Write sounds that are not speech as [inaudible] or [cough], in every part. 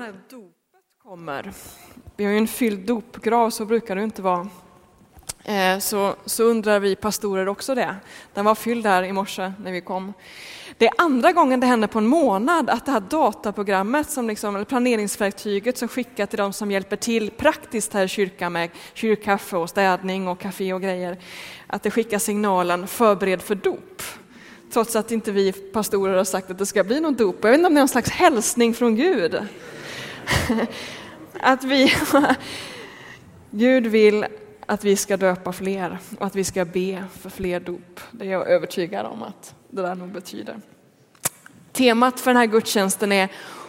När dopet kommer, vi har ju en fylld dopgrav, så brukar det inte vara. Eh, så, så undrar vi pastorer också det. Den var fylld där i morse när vi kom. Det är andra gången det händer på en månad att det här dataprogrammet, som liksom, eller planeringsverktyget som skickas till de som hjälper till praktiskt här i kyrkan med kyrkkaffe och städning och kafé och grejer, att det skickar signalen förbered för dop. Trots att inte vi pastorer har sagt att det ska bli någon dop. Jag vet inte om det är någon slags hälsning från Gud. [laughs] Att vi, [laughs] Gud vill att vi ska döpa fler och att vi ska be för fler dop. Det är jag övertygad om att det där nog betyder. Temat för den här gudstjänsten är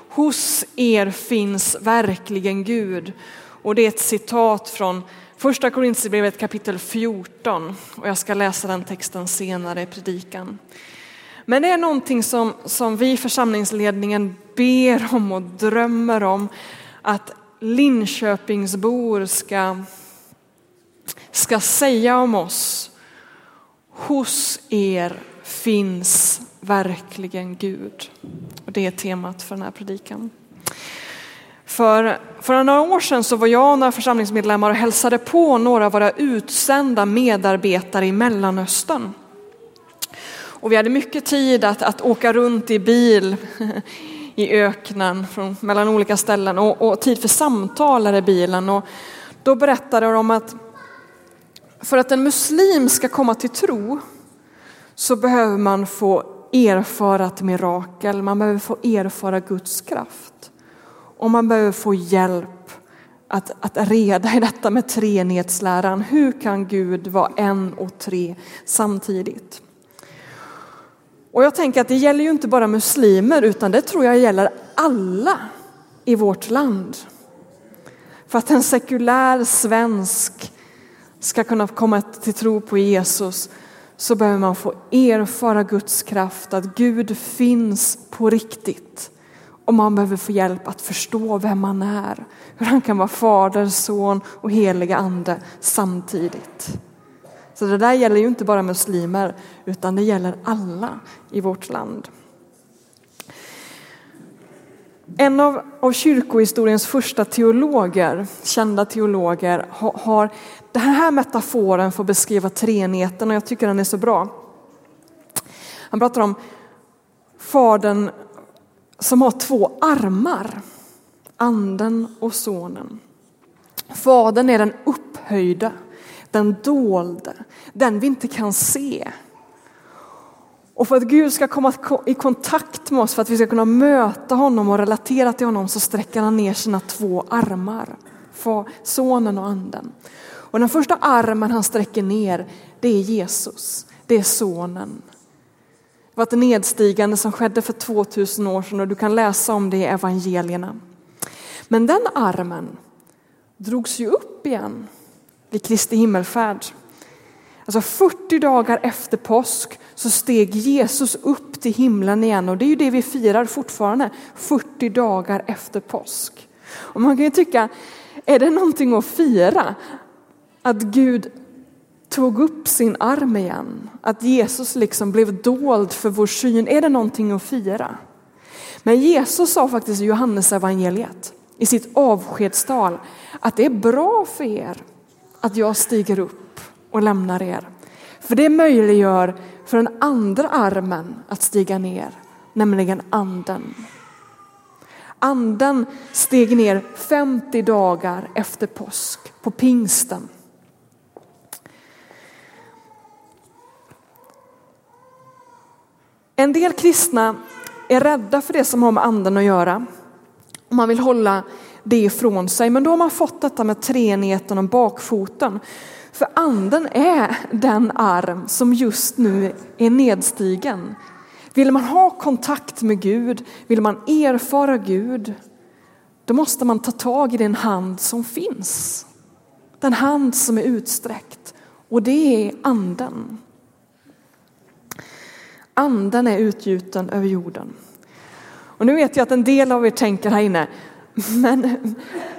Hos er finns verkligen Gud. Och det är ett citat från första Korintierbrevet kapitel 14 och jag ska läsa den texten senare i predikan. Men det är någonting som, som vi församlingsledningen ber om och drömmer om att Linköpingsbor ska, ska säga om oss. Hos er finns verkligen Gud. Och det är temat för den här predikan. För, för några år sedan så var jag och några församlingsmedlemmar och hälsade på några av våra utsända medarbetare i Mellanöstern. Och vi hade mycket tid att, att åka runt i bil [laughs] i öknen från, mellan olika ställen och, och tid för samtal i bilen. Och då berättade de att för att en muslim ska komma till tro så behöver man få erfara ett mirakel, man behöver få erfara Guds kraft. Och man behöver få hjälp att, att reda i detta med treenighetsläran. Hur kan Gud vara en och tre samtidigt? Och jag tänker att det gäller ju inte bara muslimer utan det tror jag gäller alla i vårt land. För att en sekulär svensk ska kunna komma till tro på Jesus så behöver man få erfara Guds kraft, att Gud finns på riktigt. Och man behöver få hjälp att förstå vem han är, hur han kan vara fader, son och heliga ande samtidigt. Så det där gäller ju inte bara muslimer utan det gäller alla i vårt land. En av, av kyrkohistoriens första teologer, kända teologer, har, har den här metaforen för att beskriva treenigheten och jag tycker den är så bra. Han pratar om Fadern som har två armar, anden och sonen. Fadern är den upphöjda, den dolde, den vi inte kan se. Och för att Gud ska komma i kontakt med oss, för att vi ska kunna möta honom och relatera till honom så sträcker han ner sina två armar, för sonen och anden. Och den första armen han sträcker ner, det är Jesus, det är sonen. Det var ett nedstigande som skedde för 2000 år sedan och du kan läsa om det i evangelierna. Men den armen drogs ju upp igen vid Kristi himmelfärd. Alltså 40 dagar efter påsk så steg Jesus upp till himlen igen och det är ju det vi firar fortfarande, 40 dagar efter påsk. Och man kan ju tycka, är det någonting att fira? Att Gud tog upp sin arm igen, att Jesus liksom blev dold för vår syn, är det någonting att fira? Men Jesus sa faktiskt i Johannes evangeliet i sitt avskedstal att det är bra för er att jag stiger upp och lämnar er. För det möjliggör för den andra armen att stiga ner, nämligen anden. Anden steg ner 50 dagar efter påsk, på pingsten. En del kristna är rädda för det som har med anden att göra. Man vill hålla det ifrån sig, men då har man fått detta med treenigheten om bakfoten. För anden är den arm som just nu är nedstigen. Vill man ha kontakt med Gud, vill man erfara Gud, då måste man ta tag i den hand som finns. Den hand som är utsträckt och det är anden. Anden är utgjuten över jorden. Och nu vet jag att en del av er tänker här inne, men,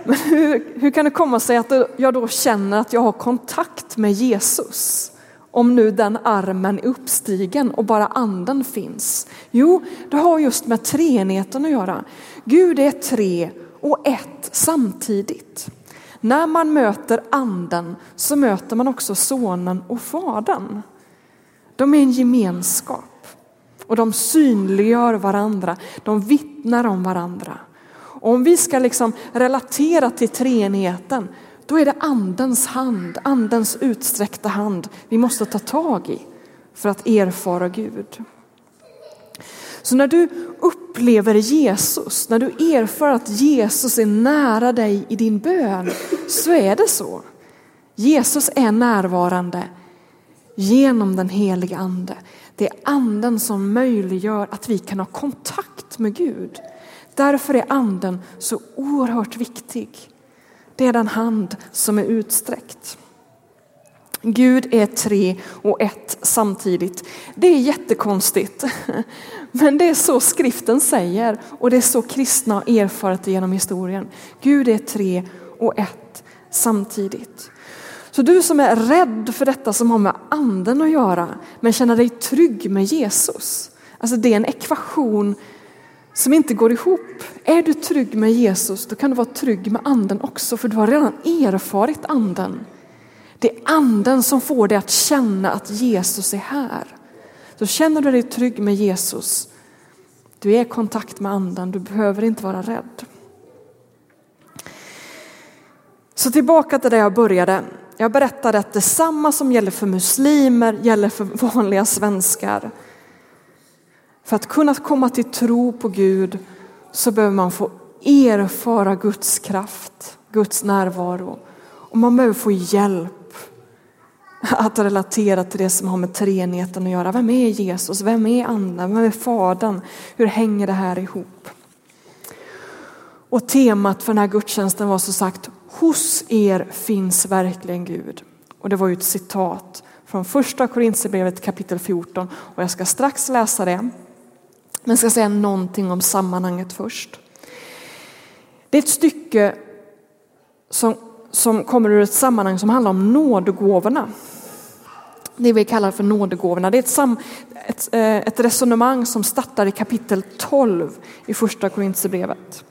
men hur, hur, kan det komma sig att jag då känner att jag har kontakt med Jesus? Om nu den armen är uppstigen och bara anden finns. Jo, det har just med treenigheten att göra. Gud är tre och ett samtidigt. När man möter anden så möter man också sonen och fadern. De är en gemenskap och de synliggör varandra. De vittnar om varandra. Och om vi ska liksom relatera till treenigheten, då är det andens hand, andens utsträckta hand vi måste ta tag i för att erfara Gud. Så när du upplever Jesus, när du erfar att Jesus är nära dig i din bön, så är det så. Jesus är närvarande genom den heliga ande. Det är anden som möjliggör att vi kan ha kontakt med Gud. Därför är anden så oerhört viktig. Det är den hand som är utsträckt. Gud är tre och ett samtidigt. Det är jättekonstigt. [laughs] Men det är så skriften säger och det är så kristna har erfarit genom historien. Gud är tre och ett samtidigt. Så du som är rädd för detta som har med anden att göra men känner dig trygg med Jesus. Alltså det är en ekvation som inte går ihop. Är du trygg med Jesus då kan du vara trygg med anden också för du har redan erfarit anden. Det är anden som får dig att känna att Jesus är här. Så känner du dig trygg med Jesus, du är i kontakt med anden, du behöver inte vara rädd. Så tillbaka till där jag började. Jag berättade att detsamma som gäller för muslimer gäller för vanliga svenskar. För att kunna komma till tro på Gud så behöver man få erfara Guds kraft, Guds närvaro. Och man behöver få hjälp att relatera till det som har med treenigheten att göra. Vem är Jesus? Vem är anden? Vem är fadern? Hur hänger det här ihop? Och temat för den här gudstjänsten var som sagt, hos er finns verkligen Gud. Och det var ju ett citat från första Korintierbrevet kapitel 14 och jag ska strax läsa det. Men jag ska säga någonting om sammanhanget först. Det är ett stycke som, som kommer ur ett sammanhang som handlar om nådegåvorna det vi kallar för nådegåvorna. Det är ett, sam, ett, eh, ett resonemang som startar i kapitel 12 i första Korintierbrevet.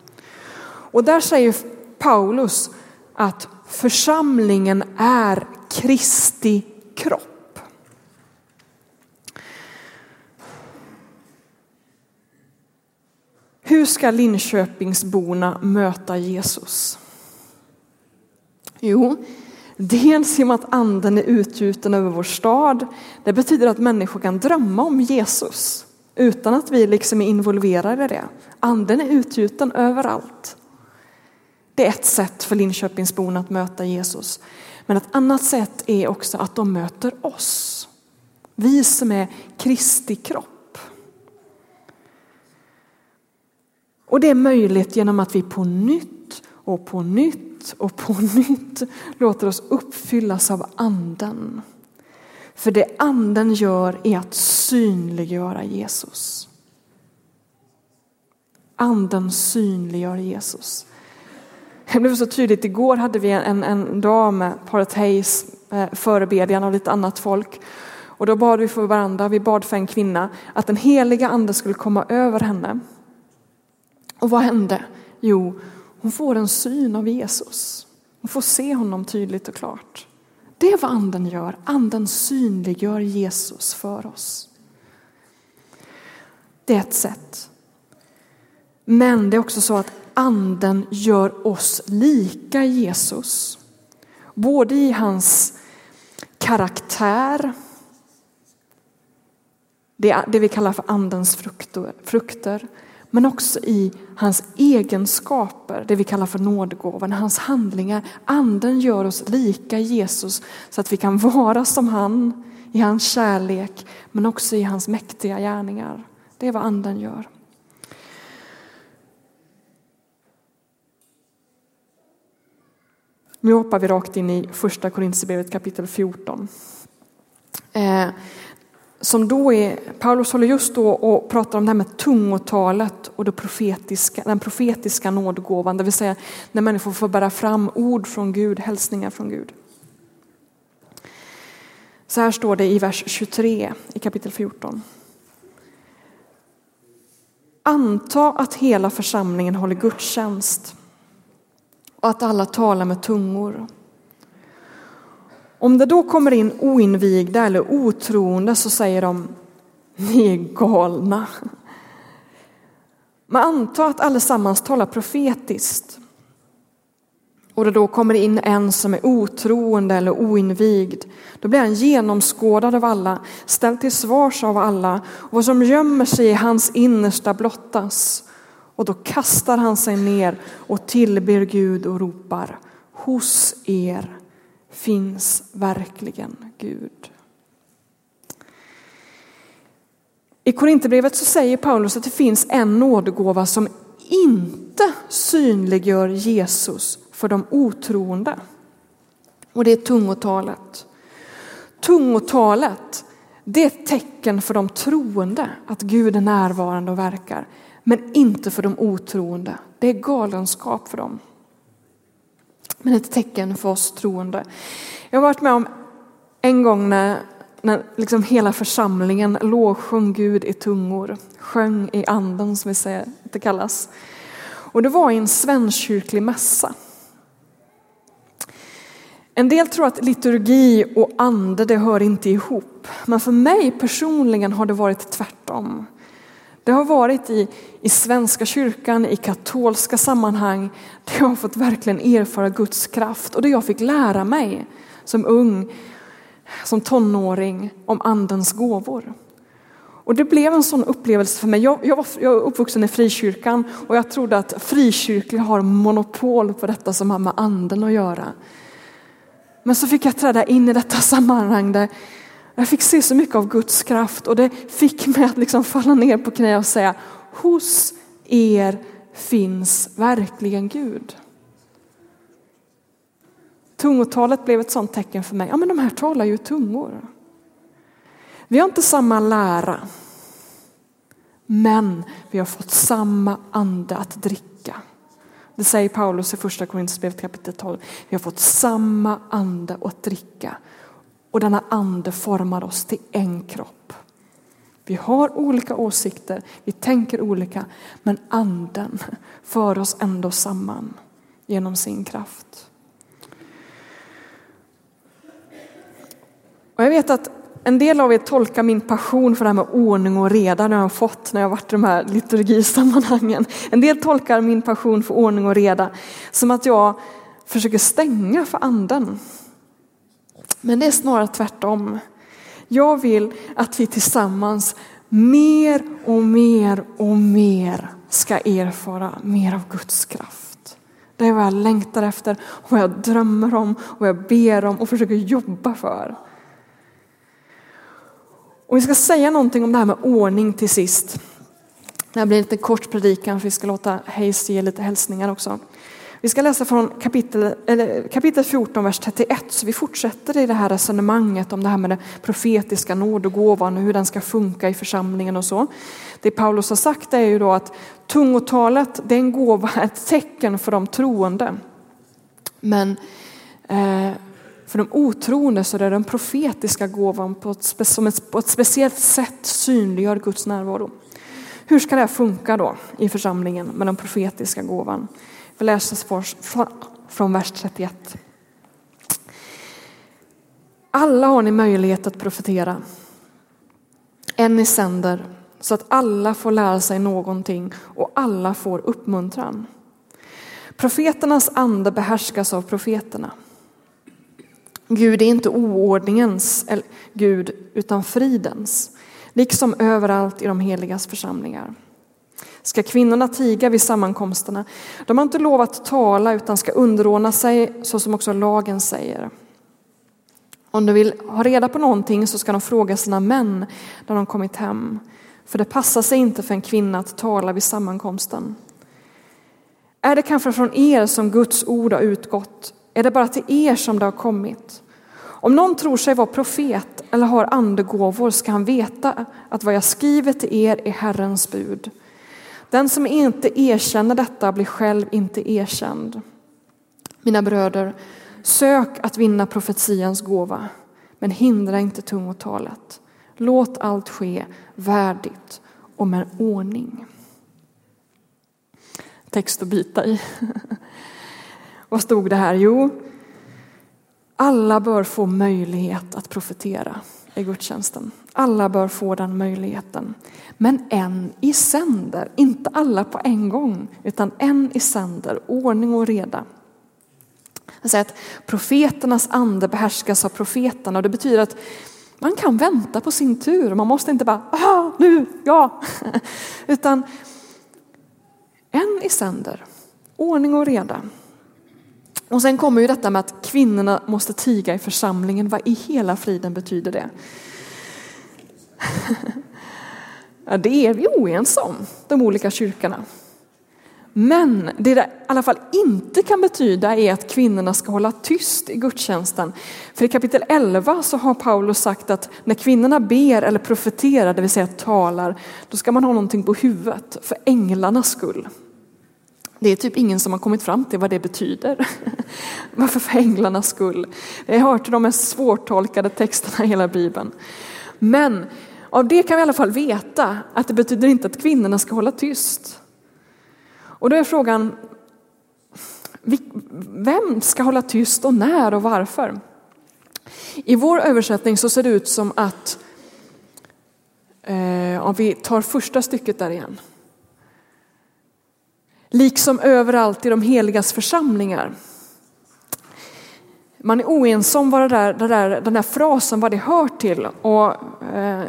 Och där säger Paulus att församlingen är Kristi kropp. Hur ska Linköpingsborna möta Jesus? Jo, Dels genom att anden är utgjuten över vår stad. Det betyder att människor kan drömma om Jesus utan att vi liksom är involverade i det. Anden är utgjuten överallt. Det är ett sätt för Linköpingsborna att möta Jesus. Men ett annat sätt är också att de möter oss. Vi som är Kristi kropp. Och det är möjligt genom att vi på nytt och på nytt och på [laughs] nytt låter oss uppfyllas av anden. För det anden gör är att synliggöra Jesus. Anden synliggör Jesus. Det blev så tydligt, igår hade vi en, en dag med paret Hayes, eh, förebedjan och lite annat folk. Och då bad vi för varandra, vi bad för en kvinna, att den heliga ande skulle komma över henne. Och vad hände? Jo, hon får en syn av Jesus. Hon får se honom tydligt och klart. Det är vad anden gör. Anden synliggör Jesus för oss. Det är ett sätt. Men det är också så att anden gör oss lika Jesus. Både i hans karaktär, det, vi kallar för andens frukter, men också i hans egenskaper, det vi kallar för nådegåvan, hans handlingar. Anden gör oss lika Jesus så att vi kan vara som han i hans kärlek, men också i hans mäktiga gärningar. Det är vad anden gör. Nu hoppar vi rakt in i första Korinthierbrevet kapitel 14. Som då är, Paulus håller just då och pratar om det här med tungotalet och det profetiska, den profetiska nådgåvan, det vill säga när människor får bära fram ord från Gud, hälsningar från Gud. Så här står det i vers 23 i kapitel 14. Anta att hela församlingen håller gudstjänst. och att alla talar med tungor. Om det då kommer in oinvigda eller otroende så säger de, ni är galna. Man antar att allesammans talar profetiskt. Och det då kommer in en som är otroende eller oinvigd, då blir han genomskådad av alla, ställd till svars av alla och vad som gömmer sig i hans innersta blottas. Och då kastar han sig ner och tillber Gud och ropar, hos er finns verkligen Gud. I Korinthierbrevet så säger Paulus att det finns en nådegåva som inte synliggör Jesus för de otroende. Och det är tungotalet. Tungotalet, det är ett tecken för de troende att Gud är närvarande och verkar, men inte för de otroende. Det är galenskap för dem. Men ett tecken för oss troende. Jag har varit med om en gång när, när liksom hela församlingen lovsjöng Gud i tungor, sjöng i anden som vi säger, det kallas. Och det var i en svenskkyrklig mässa. En del tror att liturgi och ande det hör inte ihop. Men för mig personligen har det varit tvärtom. Det har varit i, i Svenska kyrkan, i katolska sammanhang, där jag har fått verkligen erfara Guds kraft och det jag fick lära mig som ung, som tonåring, om andens gåvor. Och det blev en sån upplevelse för mig. Jag, jag, var, jag är uppvuxen i frikyrkan och jag trodde att frikyrkliga har monopol på detta som har med anden att göra. Men så fick jag träda in i detta sammanhang där jag fick se så mycket av Guds kraft och det fick mig att liksom falla ner på knä och säga, hos er finns verkligen Gud. Tungotalet blev ett sånt tecken för mig. Ja, men de här talar ju tungor. Vi har inte samma lära, men vi har fått samma ande att dricka. Det säger Paulus i första Korinthierbrevet kapitel 12. Vi har fått samma ande att dricka och denna ande formar oss till en kropp. Vi har olika åsikter, vi tänker olika, men anden för oss ändå samman genom sin kraft. Och jag vet att en del av er tolkar min passion för det här med ordning och reda när jag har fått när jag varit i de här liturgisammanhangen. En del tolkar min passion för ordning och reda som att jag försöker stänga för anden. Men det är snarare tvärtom. Jag vill att vi tillsammans mer och mer och mer ska erfara mer av Guds kraft. Det är vad jag längtar efter, vad jag drömmer om, vad jag ber om och försöker jobba för. Och vi ska säga någonting om det här med ordning till sist. Det här blir en lite kort predikan för vi ska låta Hayes ge lite hälsningar också. Vi ska läsa från kapitel, eller, kapitel 14, vers 31, så vi fortsätter i det här resonemanget om det här med den profetiska nådegåvan och hur den ska funka i församlingen och så. Det Paulus har sagt är ju då att tungotalet, det är en gåva, [laughs] ett tecken för de troende. Men eh, för de otroende så är det den profetiska gåvan på ett, som ett, på ett speciellt sätt synliggör Guds närvaro. Hur ska det här funka då i församlingen med den profetiska gåvan? Vi läser från vers 31. Alla har ni möjlighet att profetera. En ni sänder så att alla får lära sig någonting och alla får uppmuntran. Profeternas ande behärskas av profeterna. Gud är inte oordningens Gud utan fridens, liksom överallt i de heligas församlingar. Ska kvinnorna tiga vid sammankomsterna? De har inte lov att tala utan ska underordna sig så som också lagen säger. Om de vill ha reda på någonting så ska de fråga sina män när de kommit hem. För det passar sig inte för en kvinna att tala vid sammankomsten. Är det kanske från er som Guds ord har utgått? Är det bara till er som det har kommit? Om någon tror sig vara profet eller har andegåvor ska han veta att vad jag skriver till er är Herrens bud. Den som inte erkänner detta blir själv inte erkänd. Mina bröder, sök att vinna profetians gåva, men hindra inte tungotalet. Låt allt ske värdigt och med ordning. Text att bita i. [laughs] Vad stod det här? Jo, alla bör få möjlighet att profetera i gudstjänsten. Alla bör få den möjligheten. Men en i sänder, inte alla på en gång, utan en i sänder, ordning och reda. Han säger att profeternas ande behärskas av profeterna och det betyder att man kan vänta på sin tur. Man måste inte bara, ah, nu, ja. [laughs] Utan en i sänder, ordning och reda. Och sen kommer ju detta med att kvinnorna måste tiga i församlingen. Vad i hela friden betyder det? [laughs] Ja, det är vi oense om, de olika kyrkorna. Men det det i alla fall inte kan betyda är att kvinnorna ska hålla tyst i gudstjänsten. För i kapitel 11 så har Paulus sagt att när kvinnorna ber eller profeterar, det vill säga talar, då ska man ha någonting på huvudet för änglarnas skull. Det är typ ingen som har kommit fram till vad det betyder. [laughs] Varför för änglarnas skull? Jag har hört de mest svårtolkade texterna i hela Bibeln. Men av det kan vi i alla fall veta att det betyder inte att kvinnorna ska hålla tyst. Och då är frågan, vem ska hålla tyst och när och varför? I vår översättning så ser det ut som att, eh, om vi tar första stycket där igen. Liksom överallt i de heligas församlingar. Man är oense om vad det där, det där, den där frasen, vad det hör till. Och, eh,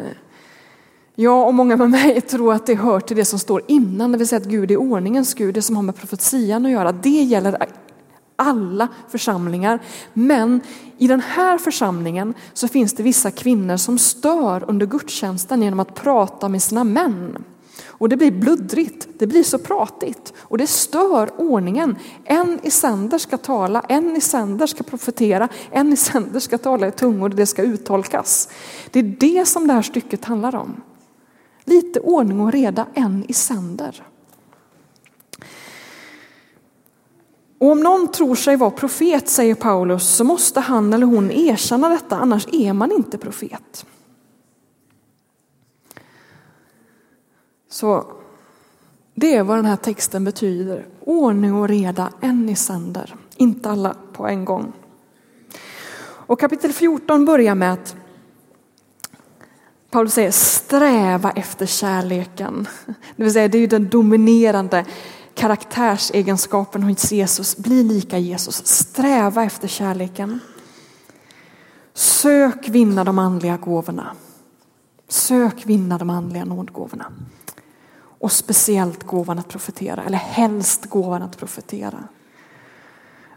jag och många med mig tror att det hör till det som står innan, det vill säga att Gud är ordningens Gud, det som har med profetian att göra. Det gäller alla församlingar. Men i den här församlingen så finns det vissa kvinnor som stör under gudstjänsten genom att prata med sina män. Och det blir bluddrigt, det blir så pratigt och det stör ordningen. En i sänder ska tala, en i sänder ska profetera, en i sänder ska tala i tungor och det ska uttolkas. Det är det som det här stycket handlar om. Lite ordning och reda, en i sänder. Och om någon tror sig vara profet, säger Paulus, så måste han eller hon erkänna detta, annars är man inte profet. Så det är vad den här texten betyder. Ordning och reda, en i sänder, inte alla på en gång. Och kapitel 14 börjar med att Paulus säger sträva efter kärleken. Det vill säga det är den dominerande karaktärsegenskapen hos Jesus. Bli lika Jesus. Sträva efter kärleken. Sök vinna de andliga gåvorna. Sök vinna de andliga nådgåvorna. Och speciellt gåvan att profetera, eller helst gåvan att profetera.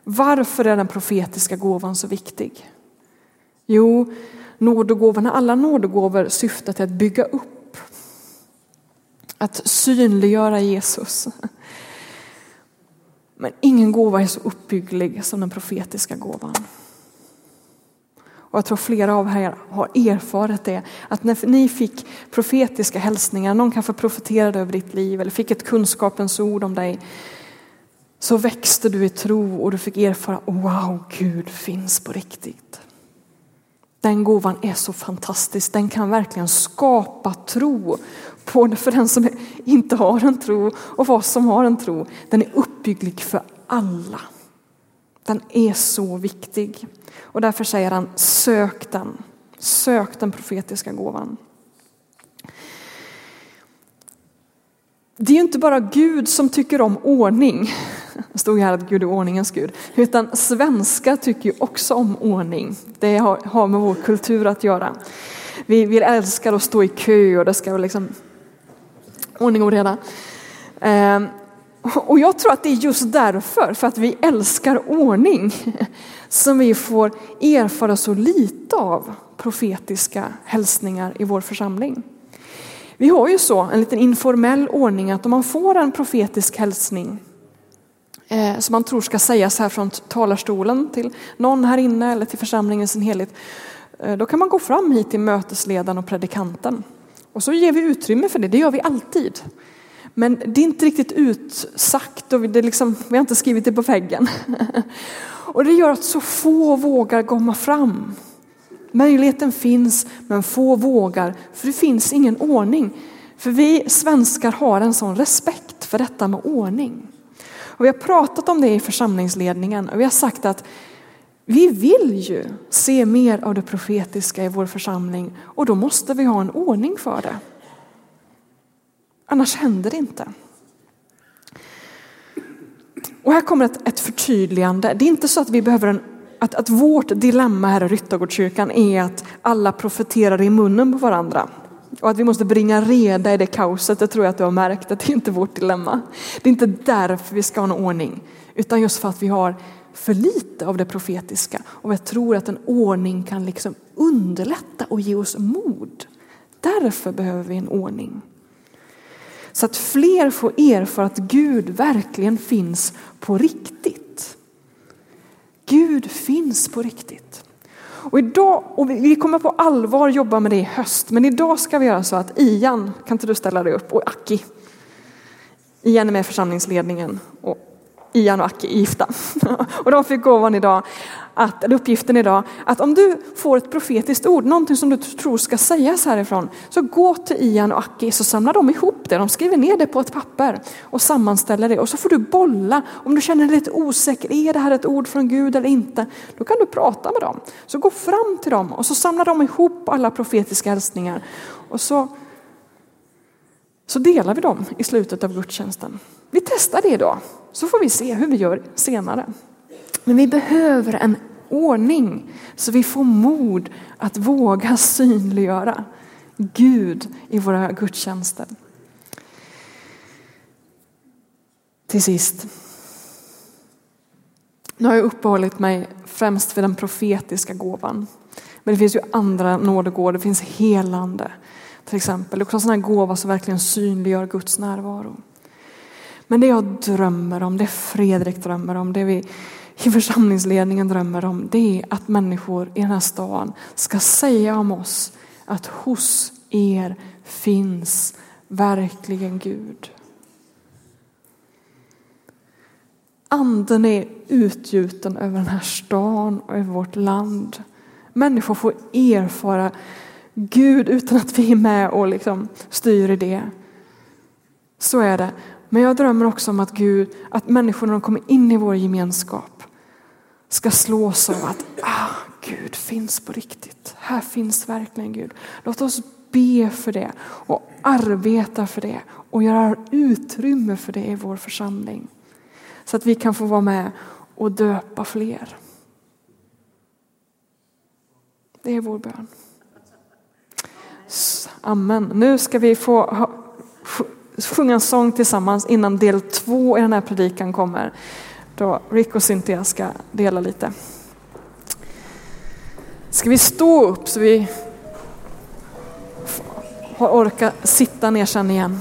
Varför är den profetiska gåvan så viktig? Jo, nådegåvorna, alla nådegåvor syftar till att bygga upp. Att synliggöra Jesus. Men ingen gåva är så uppbygglig som den profetiska gåvan. Och jag tror flera av er har erfarit det, att när ni fick profetiska hälsningar, någon kanske profeterade över ditt liv eller fick ett kunskapens ord om dig, så växte du i tro och du fick erfara, wow, Gud finns på riktigt. Den gåvan är så fantastisk. Den kan verkligen skapa tro. Både för den som inte har en tro och för oss som har en tro. Den är uppbygglig för alla. Den är så viktig. Och därför säger han sök den. Sök den profetiska gåvan. Det är ju inte bara Gud som tycker om ordning. Det stod här att Gud är ordningens Gud. Utan svenskar tycker ju också om ordning. Det har med vår kultur att göra. Vi, vi älskar att stå i kö och det ska vara liksom ordning och reda. Ehm, och jag tror att det är just därför, för att vi älskar ordning, [laughs] som vi får erfara så lite av profetiska hälsningar i vår församling. Vi har ju så, en liten informell ordning att om man får en profetisk hälsning eh, som man tror ska sägas här från talarstolen till någon här inne eller till församlingen i sin helhet, eh, då kan man gå fram hit till mötesledaren och predikanten. Och så ger vi utrymme för det, det gör vi alltid. Men det är inte riktigt utsagt och det liksom, vi har inte skrivit det på väggen. [laughs] Och det gör att så få vågar komma fram. Möjligheten finns men få vågar för det finns ingen ordning. För vi svenskar har en sån respekt för detta med ordning. Och vi har pratat om det i församlingsledningen och vi har sagt att vi vill ju se mer av det profetiska i vår församling och då måste vi ha en ordning för det. Annars händer det inte. Och här kommer ett, ett förtydligande. Det är inte så att vi behöver en att, att vårt dilemma här i Ryttargårdskyrkan är att alla profeterar i munnen på varandra. Och att vi måste bringa reda i det kaoset, det tror jag att du har märkt, att det är inte vårt dilemma. Det är inte därför vi ska ha en ordning, utan just för att vi har för lite av det profetiska. Och jag tror att en ordning kan liksom underlätta och ge oss mod. Därför behöver vi en ordning. Så att fler får erfara att Gud verkligen finns på riktigt. Gud finns på riktigt. Och idag, och vi kommer på allvar jobba med det i höst, men idag ska vi göra så att Ian, kan inte du ställa dig upp, och Aki. Ian är med i församlingsledningen och Ian och Aki är gifta. [laughs] Och de fick gåvan idag, att, eller uppgiften idag, att om du får ett profetiskt ord, någonting som du tror ska sägas härifrån, så gå till Ian och Aki så samlar de ihop det. De skriver ner det på ett papper och sammanställer det och så får du bolla. Om du känner dig lite osäker, är det här ett ord från Gud eller inte? Då kan du prata med dem. Så gå fram till dem och så samlar de ihop alla profetiska hälsningar och så så delar vi dem i slutet av gudstjänsten. Vi testar det idag, så får vi se hur vi gör senare. Men vi behöver en ordning så vi får mod att våga synliggöra Gud i våra gudstjänster. Till sist. Nu har jag uppehållit mig främst vid den profetiska gåvan. Men det finns ju andra nådegåvor, det finns helande till exempel. Också en sån här gåva som verkligen synliggör Guds närvaro. Men det jag drömmer om, det Fredrik drömmer om, det vi i församlingsledningen drömmer om, det är att människor i den här stan ska säga om oss att hos er finns verkligen Gud. Anden är utgjuten över den här stan och över vårt land. Människor får erfara Gud utan att vi är med och liksom styr i det. Så är det. Men jag drömmer också om att Gud, att människor när de kommer in i vår gemenskap ska slås av att ah, Gud finns på riktigt. Här finns verkligen Gud. Låt oss be för det och arbeta för det och göra utrymme för det i vår församling. Så att vi kan få vara med och döpa fler. Det är vår bön. Amen. Nu ska vi få sjunga en sång tillsammans innan del två i den här predikan kommer. Då Rick och Cynthia ska dela lite. Ska vi stå upp så vi orkar sitta ner sen igen?